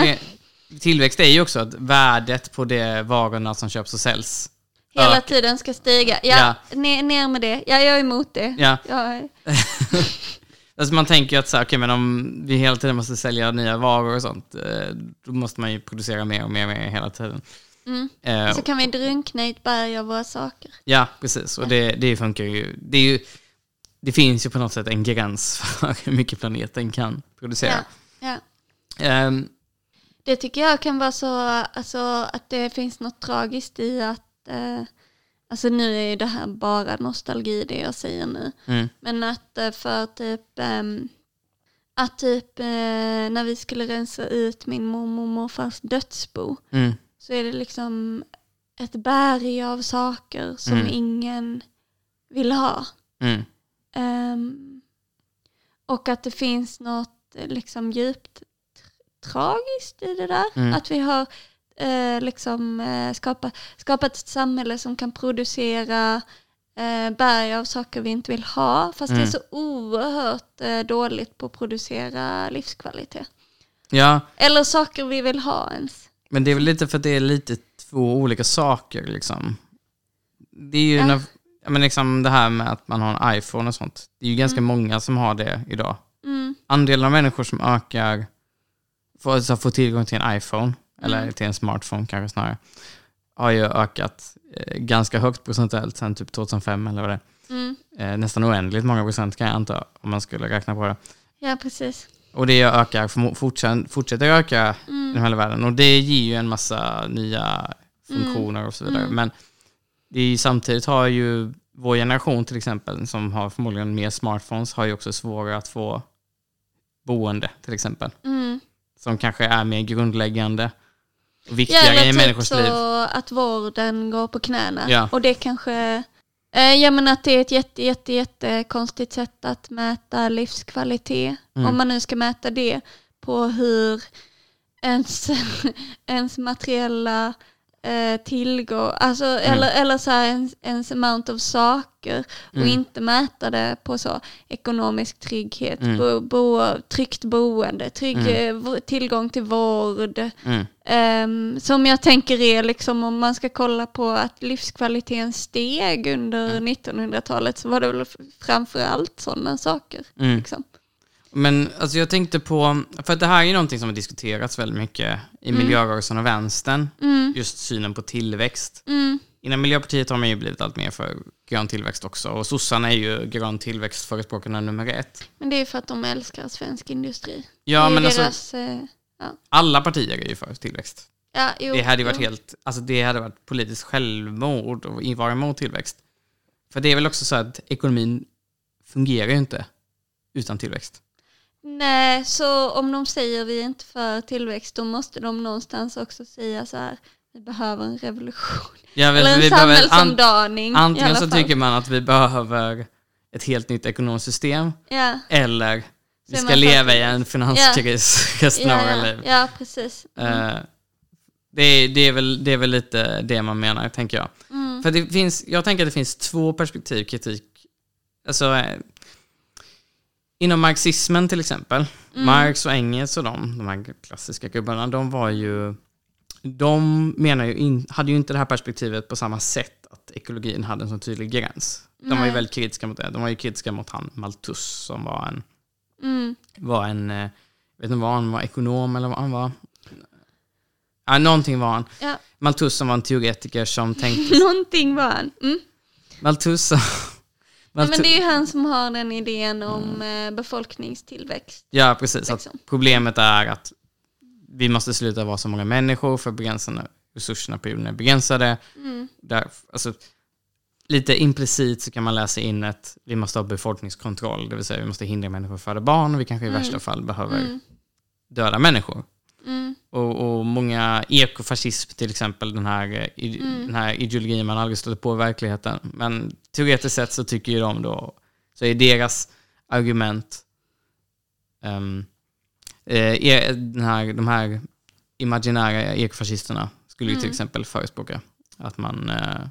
tillväxt är ju också att värdet på de varorna som köps och säljs. Hela ökar. tiden ska stiga. Ja, Ner, ner med det. Ja, jag är emot det. Ja, är, alltså man tänker ju att så här, okej, men om vi hela tiden måste sälja nya varor och sånt, eh, då måste man ju producera mer och mer och mer hela tiden. Mm. Eh, Så kan vi drunkna i ett berg av våra saker. Ja, precis. Och det, det funkar ju. Det, ju. det finns ju på något sätt en gräns för hur mycket planeten kan producera. Ja, ja. Ehm, Det tycker jag kan vara så, alltså att det finns något tragiskt i att, eh, alltså nu är ju det här bara nostalgi det jag säger nu. mm, Men att eh, för typ, ehm, att typ eh, när vi skulle rensa ut min mormor och morfars dödsbo mm, så är det liksom ett berg av saker som Mm. ingen vill ha. mm, Ehm, och att det finns något eh, liksom djupt tr- tragiskt i det där. Mm. Att vi har eh, liksom eh, skapat, skapat ett samhälle som kan producera eh, berg av saker vi inte vill ha. Fast det Mm. är så oerhört eh, dåligt på att producera livskvalitet. ja, Eller saker vi vill ha ens. Men det är väl lite för att det är lite två olika saker liksom. Det är ju Ja. när, men liksom det här med att man har en iPhone och sånt. Det är ju ganska Mm. många som har det idag. Mm, andelen av människor som ökar, får, alltså får tillgång till en iPhone, eller Mm. till en smartphone kanske snarare, har ju ökat eh, ganska högt procentuellt sedan typ 2005 eller vad det Mm. är. Eh, nästan oändligt många procent kan jag anta om man skulle räkna på det. Ja, precis. Och det ökar, fortsätter, fortsätter öka Mm. i hela världen. Och det ger ju en massa nya funktioner och så vidare. Mm. Men det är ju, samtidigt har ju vår generation till exempel, som har förmodligen mer smartphones, har ju också svårare att få boende till exempel. Mm. Som kanske är mer grundläggande och Ja, viktigare eller i typ människors så liv. att vården går på knäna. Ja. Och det kanske, eh, ja men att det är ett jätte, jätte, jätte konstigt sätt att mäta livskvalitet. Mm. Om man nu ska mäta det på hur ens, ens materiella eh, tillgång, alltså, Mm. eller, eller så här ens, ens amount of saker och Mm. inte mäta det på så ekonomisk trygghet, Mm. bo, bo, tryggt boende, trygg Mm. eh, tillgång till vård, Mm. Ehm, som jag tänker är liksom om man ska kolla på att livskvaliteten steg under Mm. 1900-talet så var det väl f- framför allt sådana saker. Mm. Liksom. Men alltså jag tänkte på, för att det här är ju någonting som har diskuterats väldigt mycket i miljörörelsen och vänstern, Mm, just synen på tillväxt. mm, Inom Miljöpartiet har man ju blivit allt mer för grön tillväxt också. Och sossarna är ju grön tillväxtförespråkarna nummer ett. men det är för att de älskar svensk industri. Ja, men alltså, deras, eh, alla partier är ju för tillväxt. ja, jo, Det hade ju varit jo. helt, alltså det hade varit politiskt självmord att vara emot tillväxt. För det är väl också så att ekonomin fungerar ju inte utan tillväxt. Nej, så om de säger vi är inte för tillväxt då måste de någonstans också säga så här vi behöver en revolution. Ja, Eller en vi an- samhällsomdaning i Antingen så tycker man att vi behöver ett helt nytt ekonomiskt system, Ja, eller vi ska för leva i en finanskris resten av ja, liv. ja, precis. Mm. Eh, det, är, det, är väl, det är väl lite det man menar, tänker jag. Mm. För det finns, jag tänker att det finns två perspektiv kritik. Alltså, eh, inom marxismen till exempel, Mm. Marx och Engels och de, de här klassiska gubbarna, de var ju, de menar ju in, hade ju inte det här perspektivet på samma sätt att ekologin hade en så tydlig gräns. De var ju Nej. väldigt kritiska mot det. De var ju kritiska mot han Malthus som var en, Mm. var en, eh, vet inte vad han var, ekonom eller vad han var. Ja, någonting var han. Ja. Malthus som var en teoretiker som tänkte Någonting var han. Mm. Malthus som... Malthus, men det är ju han som har den idén om eh, befolkningstillväxt. ja, precis. Liksom. problemet är att vi måste sluta vara så många människor för begränsande, resurserna på jorden är begränsade. Mm. Där, alltså, lite implicit så kan man läsa in att vi måste ha befolkningskontroll, det vill säga vi måste hindra människor att föda barn och vi kanske i Mm. värsta fall behöver Mm. döda människor. Mm. Och, och många ekofascism till exempel, den här, i, Mm. den här ideologin man aldrig stöter på i verkligheten. Men teoretiskt sett så tycker ju de då, så är deras argument, um, eh, är den här, de här imaginära ekofascisterna skulle ju till Mm. exempel förespråka att man eh,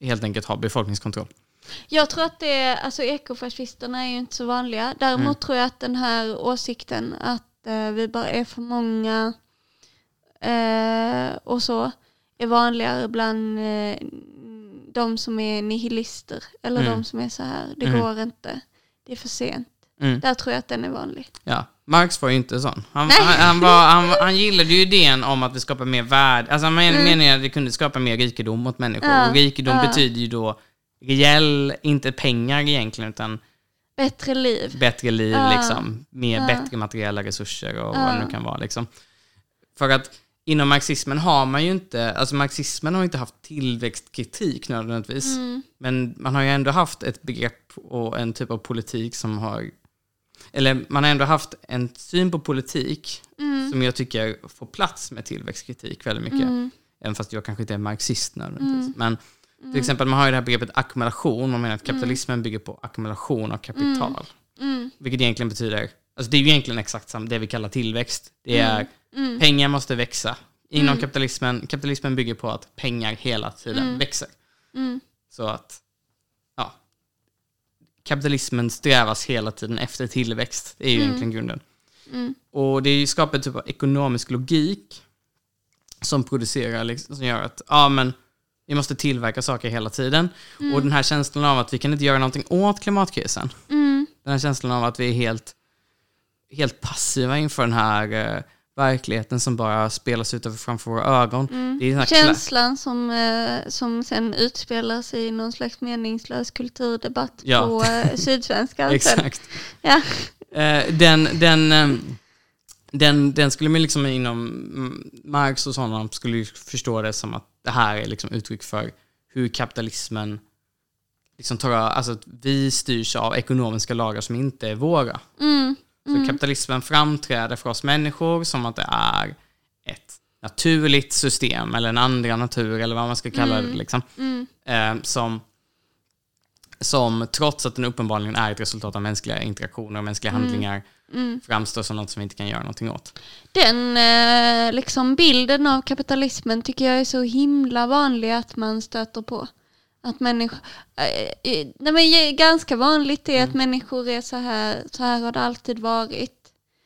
helt enkelt har befolkningskontroll. Jag tror att det är, alltså ekofascisterna är ju inte så vanliga. Däremot Mm. tror jag att den här åsikten att vi bara är för många eh, och så är vanligare bland eh, de som är nihilister. Eller Mm. de som är så här, det Mm. går inte, det är för sent. Mm. Där tror jag att den är vanlig. Ja, Marx var ju inte sån. Han, han, han, var, han, han gillade ju idén om att vi skapar mer värde. Alltså han men, Mm. menar att vi kunde skapa mer rikedom åt människor. Ja, Och rikedom ja. betyder ju då reell, inte pengar egentligen, utan Bättre liv. bättre liv, Ja. liksom. Mer, Ja. bättre materiella resurser och Ja. vad det nu kan vara. Liksom. För att inom marxismen har man ju inte, alltså marxismen har inte haft tillväxtkritik nödvändigtvis. Mm. Men man har ju ändå haft ett begrepp och en typ av politik som har... Eller man har ändå haft en syn på politik Mm. som jag tycker får plats med tillväxtkritik väldigt mycket. Mm. Även fast jag kanske inte är marxist nödvändigtvis. Men till exempel man har ju det här begreppet ackumulation. Man menar att kapitalismen bygger på ackumulation av kapital. Mm. Vilket egentligen betyder, alltså det är ju egentligen exakt som det vi kallar tillväxt. Det är Mm. pengar måste växa. Inom Mm. kapitalismen, kapitalismen bygger på att pengar hela tiden Mm. växer. Mm. Så att, ja. Kapitalismen strävas hela tiden efter tillväxt. Det är ju Mm. egentligen grunden. Mm. Och det skapar en typ av ekonomisk logik som producerar, liksom, som gör att, ja men, vi måste tillverka saker hela tiden. Och den här känslan av att vi kan inte göra någonting åt klimatkrisen. Mm. Den här känslan av att vi är helt helt passiva inför den här eh, verkligheten som bara spelas ut framför våra ögon. Mm. Det är Känslan som, eh, som sen utspelar sig i någon slags meningslös kulturdebatt Ja. på eh, Sydsvenskan. Exakt. Ja. Eh, den, den, ehm, den, den skulle man liksom inom mm, Marx och sådana skulle förstå det som att det här är liksom uttryck för hur kapitalismen liksom tar, alltså att vi styrs av ekonomiska lagar som inte är våra. Mm. Så kapitalismen framträder för oss människor som att det är ett naturligt system eller en andra natur eller vad man ska kalla det liksom. Mm. Eh, som, som trots att den uppenbarligen är ett resultat av mänskliga interaktioner och mänskliga handlingar Mm. framstår som något som vi inte kan göra någonting åt. Den eh, liksom bilden av kapitalismen tycker jag är så himla vanlig att man stöter på. Att människor, eh, eh, nej men ganska vanligt är att människor är så här, så här har det alltid varit.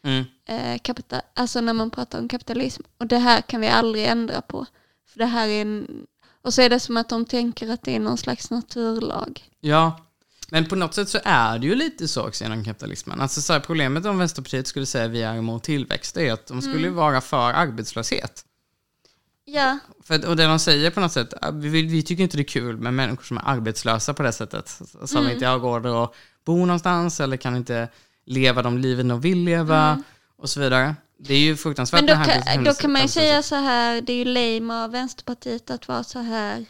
Mm. Eh, kapita- alltså när man pratar om kapitalism. Och det här kan vi aldrig ändra på. För det här är en, och så är det som att de tänker att det är någon slags naturlag. Ja, men på något sätt så är det ju lite så också inom kapitalismen. Alltså så här, problemet om Vänsterpartiet skulle säga vi är emot tillväxt är att de skulle vara för arbetslöshet. Ja, För, och det de säger på något sätt, vi, vi tycker inte det är kul med människor som är arbetslösa på det sättet. Som inte har råd att bo någonstans eller kan inte leva de liven de vill leva och så vidare. Det är ju fruktansvärt Men då kan, då kan man ju säga så här, det är ju lame av Vänsterpartiet att vara så här,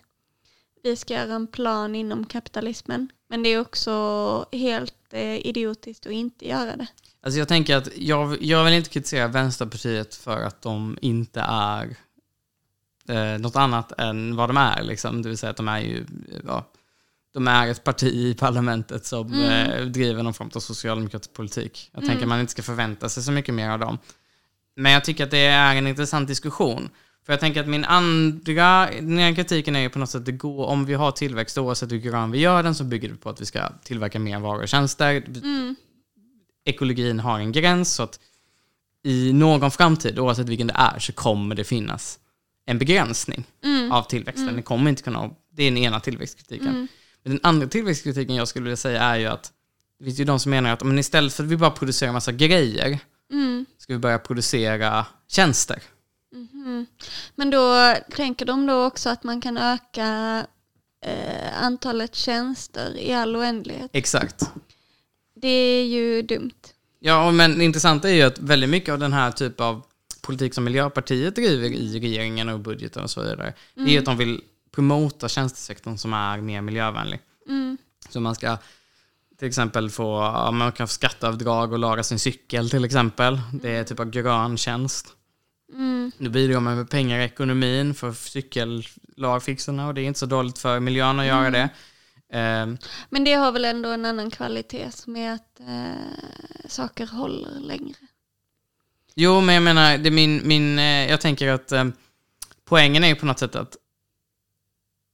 vi ska göra en plan inom kapitalismen. Men det är också helt eh, idiotiskt att inte göra det. Alltså jag tänker att jag, jag vill inte kritisera Vänsterpartiet för att de inte är eh, något annat än vad de är. Liksom. Det vill säga att de är ju ja, de är ett parti i parlamentet som eh, driver någon form av socialdemokratisk politik. Jag tänker att man inte ska förvänta sig så mycket mer av dem. Men jag tycker att det är en intressant diskussion. För jag tänker att min andra, den ena kritiken är ju på något sätt, det går, om vi har tillväxt oavsett hur grön vi gör den så bygger det på att vi ska tillverka mer varor och tjänster ekologin har en gräns så att i någon framtid, oavsett vilken det är, så kommer det finnas en begränsning av tillväxten. Det kommer inte kunna, det är den ena tillväxtkritiken. Men den andra tillväxtkritiken jag skulle vilja säga är ju att det finns ju de som menar att men istället för att vi bara producerar massa grejer, Mm. ska vi börja producera tjänster. Men då tänker de då också att man kan öka eh, antalet tjänster i all oändlighet. Exakt. Det är ju dumt. Ja, men det intressanta är ju att väldigt mycket av den här typ av politik som Miljöpartiet driver i regeringen och budgeten och så vidare, det är att de vill promota tjänstesektorn som är mer miljövänlig. Mm. Så man ska till exempel få, ja, man kan få skatteavdrag och laga sin cykel till exempel. Det är typ av grön tjänst. Mm. Nu bidrar man med pengar i ekonomin för cykellagfixarna och det är inte så dåligt för miljön att göra det. Ehm, Men det har väl ändå en annan kvalitet som är att eh, saker håller längre. Jo, men jag menar, det min, min, eh, jag tänker att eh, poängen är ju på något sätt att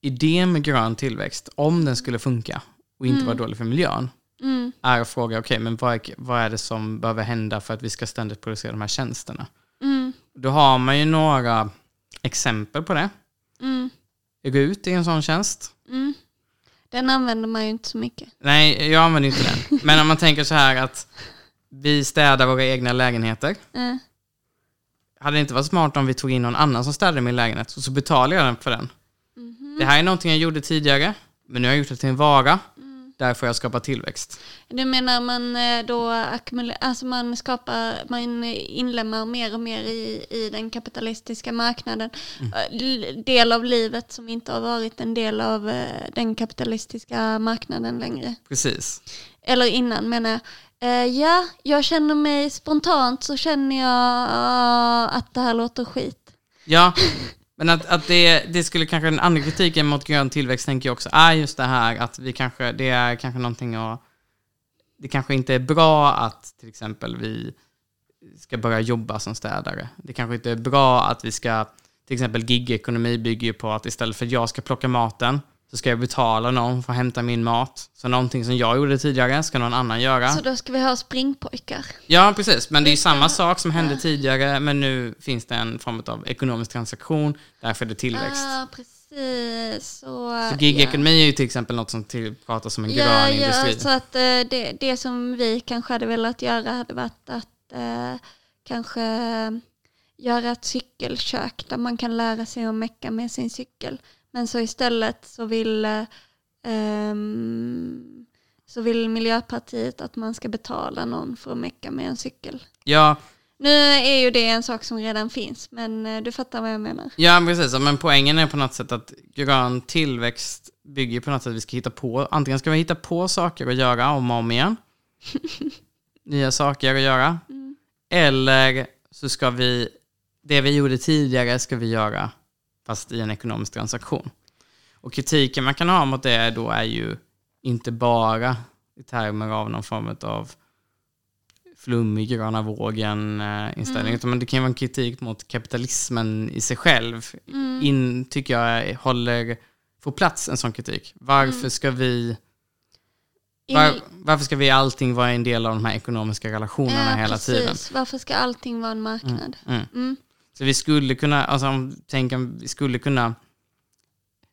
idén med grön tillväxt, om den skulle funka och inte vara dålig för miljön, Mm. är att fråga, okej, men vad är, vad är det som behöver hända för att vi ska ständigt producera de här tjänsterna? Mm. Då har man ju några exempel på det. Mm. RUT är en sån tjänst. Mm. Den använder man ju inte så mycket. Nej, jag använder inte den. Men om man tänker så här att vi städar våra egna lägenheter. Eh. Hade det inte varit smart om vi tog in någon annan som städade min lägenhet och så betalar jag den för den? Det här är någonting jag gjorde tidigare, men nu har jag gjort det till en vara. Därför har jag skapat tillväxt. Du menar man eh, då ackumulerar, alltså man skapar, man inlemmar mer och mer i, i den kapitalistiska marknaden. Eh, l- Del av livet som inte har varit en del av eh, den kapitalistiska marknaden längre. Precis. Eller innan menar jag. Eh, ja, jag känner mig spontant så känner jag eh, att det här låter skit. Ja, men att, att det, det skulle kanske, den andra kritiken mot grön tillväxt tänker jag också är just det här att vi kanske, det är kanske någonting att, det kanske inte är bra att till exempel vi ska börja jobba som städare. Det kanske inte är bra att vi ska, till exempel gigekonomi bygger ju på att istället för att jag ska plocka maten så ska jag betala någon för att hämta min mat. Så någonting som jag gjorde tidigare ska någon annan göra. Så då ska vi ha springpojkar. Ja, precis. Men det är samma sak som hände tidigare, men nu finns det en form av ekonomisk transaktion, därför är det tillväxt. Ah, precis. Så, Så gigekonomi är ju till exempel något som till, pratas om en ja, grön ja, industri. så att eh, det, det som vi kanske hade velat göra hade varit att eh, kanske göra ett cykelkök där man kan lära sig att mecka med sin cykel. Men så istället så vill, eh, så vill Miljöpartiet att man ska betala någon för att mecka med en cykel. Ja, Nu är ju det en sak som redan finns, men eh, du fattar vad jag menar. ja, precis. Men poängen är på något sätt att grön tillväxt bygger på något sätt att vi ska hitta på, antingen ska vi hitta på saker att göra om och om igen. Nya saker att göra. Eller så ska vi, det vi gjorde tidigare ska vi göra fast i en ekonomisk transaktion. Och kritiken man kan ha mot det då är ju inte bara i termer av någon form av flummig gröna vågen eh, inställning, utan det kan vara en kritik mot kapitalismen i sig själv. In, tycker jag håller, får plats en sån kritik. Varför ska vi var, varför ska vi allting vara en del av de här ekonomiska relationerna hela precis. tiden? Varför ska allting vara en marknad? Mm. Så vi skulle kunna, alltså om tänker, vi skulle kunna,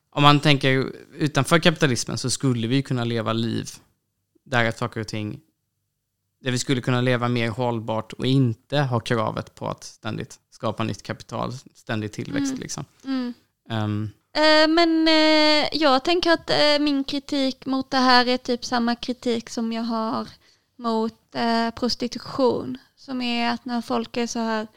om man tänker utanför kapitalismen så skulle vi kunna leva liv där att saker och ting, där vi skulle kunna leva mer hållbart och inte ha kravet på att ständigt skapa nytt kapital, ständig tillväxt Mm. liksom. Mm. Eh, Men eh, jag tänker att eh, min kritik mot det här är typ samma kritik som jag har mot eh, prostitution. Som är att när folk är så här,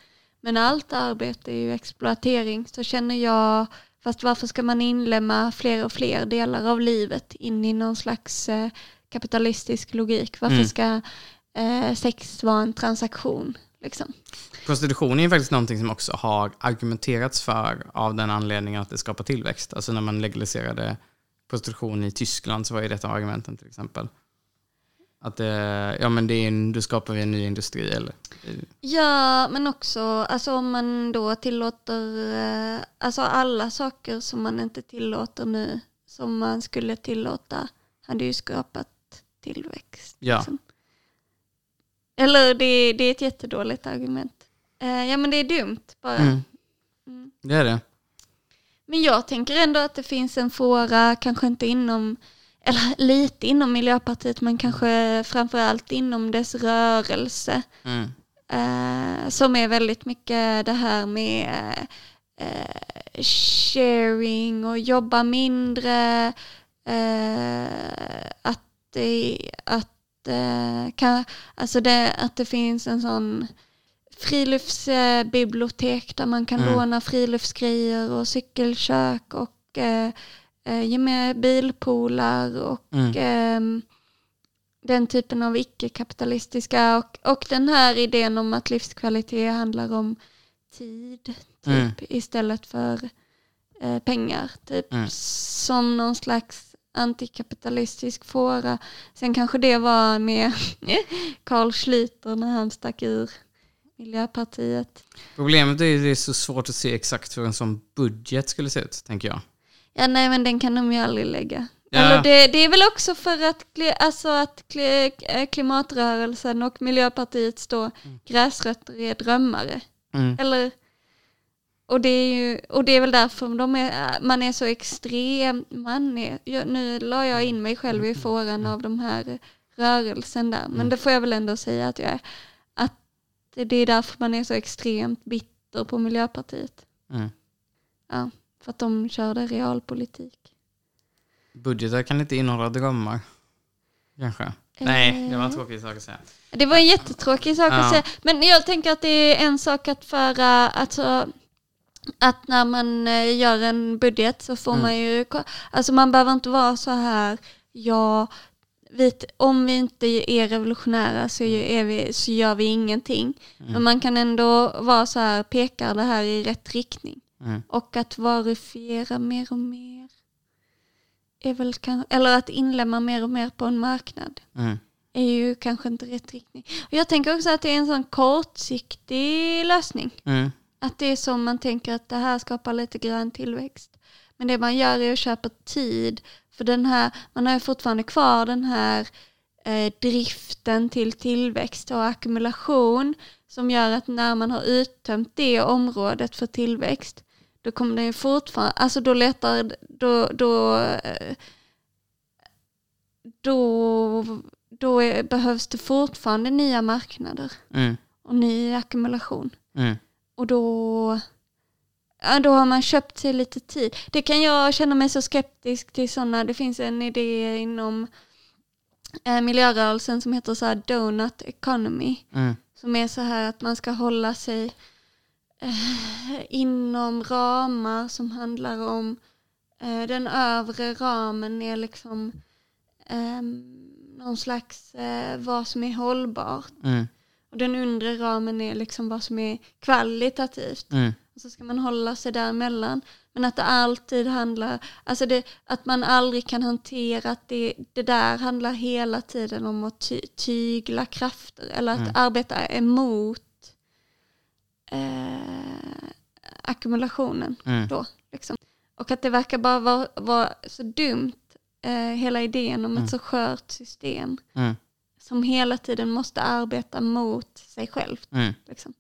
men allt arbete är ju exploatering, så känner jag, fast varför ska man inlemma fler och fler delar av livet in i någon slags eh, kapitalistisk logik? Varför Mm. ska eh, sex vara en transaktion? Liksom? Prostitution är ju faktiskt någonting som också har argumenterats för av den anledningen att det skapar tillväxt. Alltså när man legaliserade prostitution i Tyskland så var ju detta argumenten till exempel. Att det, ja men det är en, då skapar vi en ny industri eller? Ja, men också alltså om man då tillåter eh, alltså alla saker som man inte tillåter nu som man skulle tillåta hade ju skapat tillväxt. Ja. liksom. Eller det, det är ett jättedåligt argument. Eh, ja men det är dumt bara. Mm. Mm. Det är det. Men jag tänker ändå att det finns en fåra, kanske inte inom, eller lite inom Miljöpartiet men kanske framförallt inom dess rörelse. Mm. Eh, som är väldigt mycket det här med eh, sharing och jobba mindre. Eh, att det, att, eh, kan, alltså det, att det finns en sån friluftsbibliotek där man kan Mm. låna friluftsgrejer och cykelkök och eh, ge med bilpoolar och Mm. ehm, den typen av icke-kapitalistiska och, och den här idén om att livskvalitet handlar om tid typ, Mm. istället för eh, pengar. Typ Mm. som någon slags antikapitalistisk fåra. Sen kanske det var med Carl Schlüter när han stack ur Miljöpartiet. Problemet är att det är så svårt att se exakt hur en sån budget skulle se ut, tänker jag. Ja nej men den kan de ju aldrig lägga. Ja. Eller det, det är väl också för att, alltså att eh, klimatrörelsen och Miljöpartiet står gräsrötter är drömmare. Mm. Eller, och, det är ju, och det är väl därför de är, man är så extrem. Man är, jag, nu la jag in mig själv i fåran av de här rörelsen där. Men det får jag väl ändå säga att jag är. Att det det är därför man är så extremt bitter på Miljöpartiet. Mm. Ja, för att de körde realpolitik. Budgetar kan inte innehålla drömmar. Kanske. Nej, det var en tråkig sak att säga. Det var en jättetråkig sak Ja. att säga. Men jag tänker att det är en sak att föra, alltså att när man eh, gör en budget så får Mm. man ju, alltså man behöver inte vara så här, ja, vi, om vi inte är revolutionära så, är vi, så gör vi ingenting. Mm. Men man kan ändå vara så här, pekar det här i rätt riktning. Mm. Och att varifiera mer och mer. Är väl kan, eller att inlämna mer och mer på en marknad Mm. är ju kanske inte rätt riktning. Och jag tänker också att det är en sån kortsiktig lösning. Mm. Att det är som man tänker att det här skapar lite grön tillväxt. Men det man gör är att köpa tid. För den här, man har ju fortfarande kvar den här eh, driften till tillväxt och ackumulation som gör att när man har uttömt det området för tillväxt då kommer det ju fortfarande, alltså då letar, då, då, eh, då, då är, behövs det fortfarande nya marknader. Mm. och ny ackumulation. Mm. Och då, ja, då har man köpt sig lite tid. Det kan jag känna mig så skeptisk till sådana. Det finns en idé inom eh, miljörörelsen som heter så här donut economy. Mm. Som är så här att man ska hålla sig eh, inom ramar som handlar om eh, den övre ramen är liksom eh, någon slags eh, vad som är hållbart. Mm. Och den undre ramen är liksom vad som är kvalitativt. Mm. Och så ska man hålla sig däremellan. Men att det alltid handlar, alltså det, att man aldrig kan hantera att det, det där handlar hela tiden om att ty, tygla krafter. Eller att Mm. arbeta emot eh, ackumulationen Mm. då. Liksom. Och att det verkar bara vara, vara så dumt, eh, hela idén om Mm. ett så skört system Mm. som hela tiden måste arbeta mot sig självt. Mm. Liksom.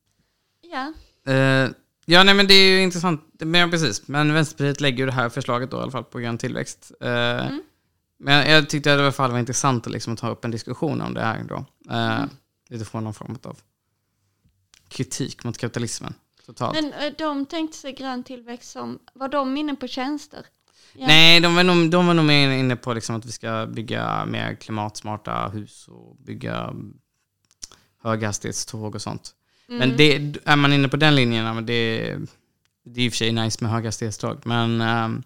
Ja. Eh, ja, nej men det är ju intressant. Men ja, precis. Men Vänsterpartiet lägger ju det här förslaget då i alla fall på grön tillväxt. Eh, Mm. Men jag tyckte i alla fall det var intressant att liksom ta upp en diskussion om det här då. Eh, Mm. Någon form av kritik mot kapitalismen. Totalt. Men eh, de tänkte sig grön tillväxt som, var de inne på tjänster? Ja. Nej, de var, nog, de var nog mer inne på liksom att vi ska bygga mer klimatsmarta hus och bygga höghastighetståg och sånt. Mm. Men det, är man inne på den linjen, men det, det är i och för sig nice med höghastighetståg. Men, ehm,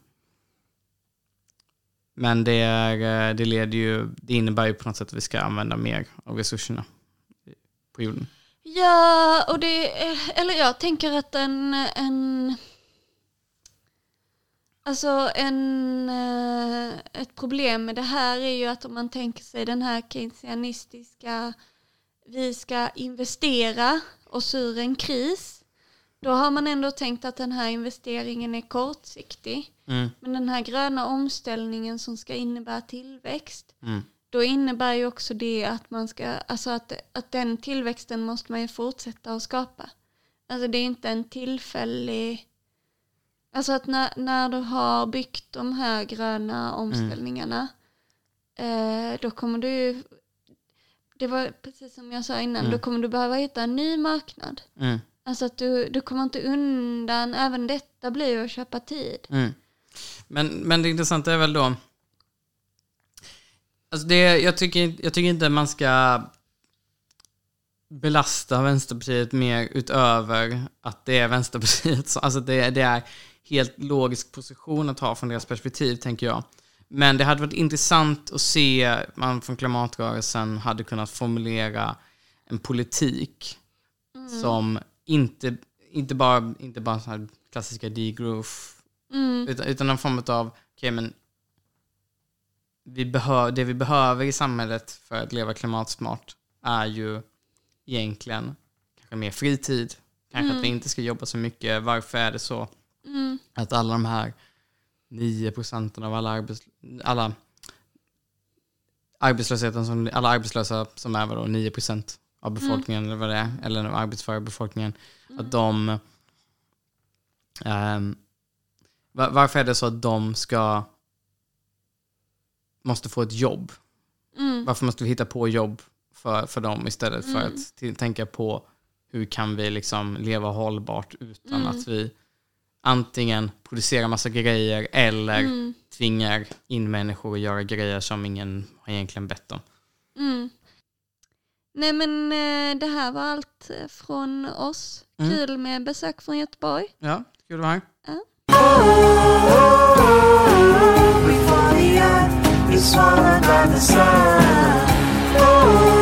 men det, är, eh, det leder ju, det innebär ju på något sätt att vi ska använda mer av resurserna på jorden. Ja, och det, eller jag tänker att en, en Alltså en, eh, ett problem med det här är ju att om man tänker sig den här keynesianistiska, vi ska investera oss ur en kris, då har man ändå tänkt att den här investeringen är kortsiktig. Mm, Men den här gröna omställningen som ska innebära tillväxt, mm, då innebär ju också det att man ska, alltså att, att den tillväxten måste man ju fortsätta att skapa. Alltså det är inte en tillfällig, alltså att när, när du har byggt de här gröna omställningarna, eh, då kommer du ju, det var precis som jag sa innan, Mm. då kommer du behöva hitta en ny marknad. mm, Alltså att du, du kommer inte undan, även detta blir ju att köpa tid. mm. Men, men det intressanta är väl då, alltså det, jag, tycker, jag tycker inte man ska belasta Vänsterpartiet mer utöver att det är Vänsterpartiet. Alltså det, det är helt logisk position att ha från deras perspektiv, tänker jag. Men det hade varit intressant att se man från klimatrörelsen hade kunnat formulera en politik som inte, inte bara, inte bara så här klassiska degrowth, Mm. utan, utan någon form av, okej men vi behö, det vi behöver i samhället för att leva klimatsmart är ju egentligen kanske mer fritid, kanske att vi inte ska jobba så mycket. Varför är det så Mm. att alla de här 9 procenten av alla, arbets, alla arbetslösheten som, alla arbetslösa som är vadå, 9 procent av befolkningen eller vad det är, eller den arbetsföra befolkningen, att de ehm, va- varför är det så att de ska måste få ett jobb? Mm. Varför måste vi hitta på jobb för, för dem istället för Mm. att t- tänka på hur kan vi liksom leva hållbart utan Mm. att vi antingen producerar massa grejer eller Mm. tvingar in människor att göra grejer som ingen har egentligen bett om. Mm. Nej men eh, det här var allt eh, från oss. Mm. Kul med besök från Göteborg. Ja, kul att vara här. Before swallowed by the sun. Oh.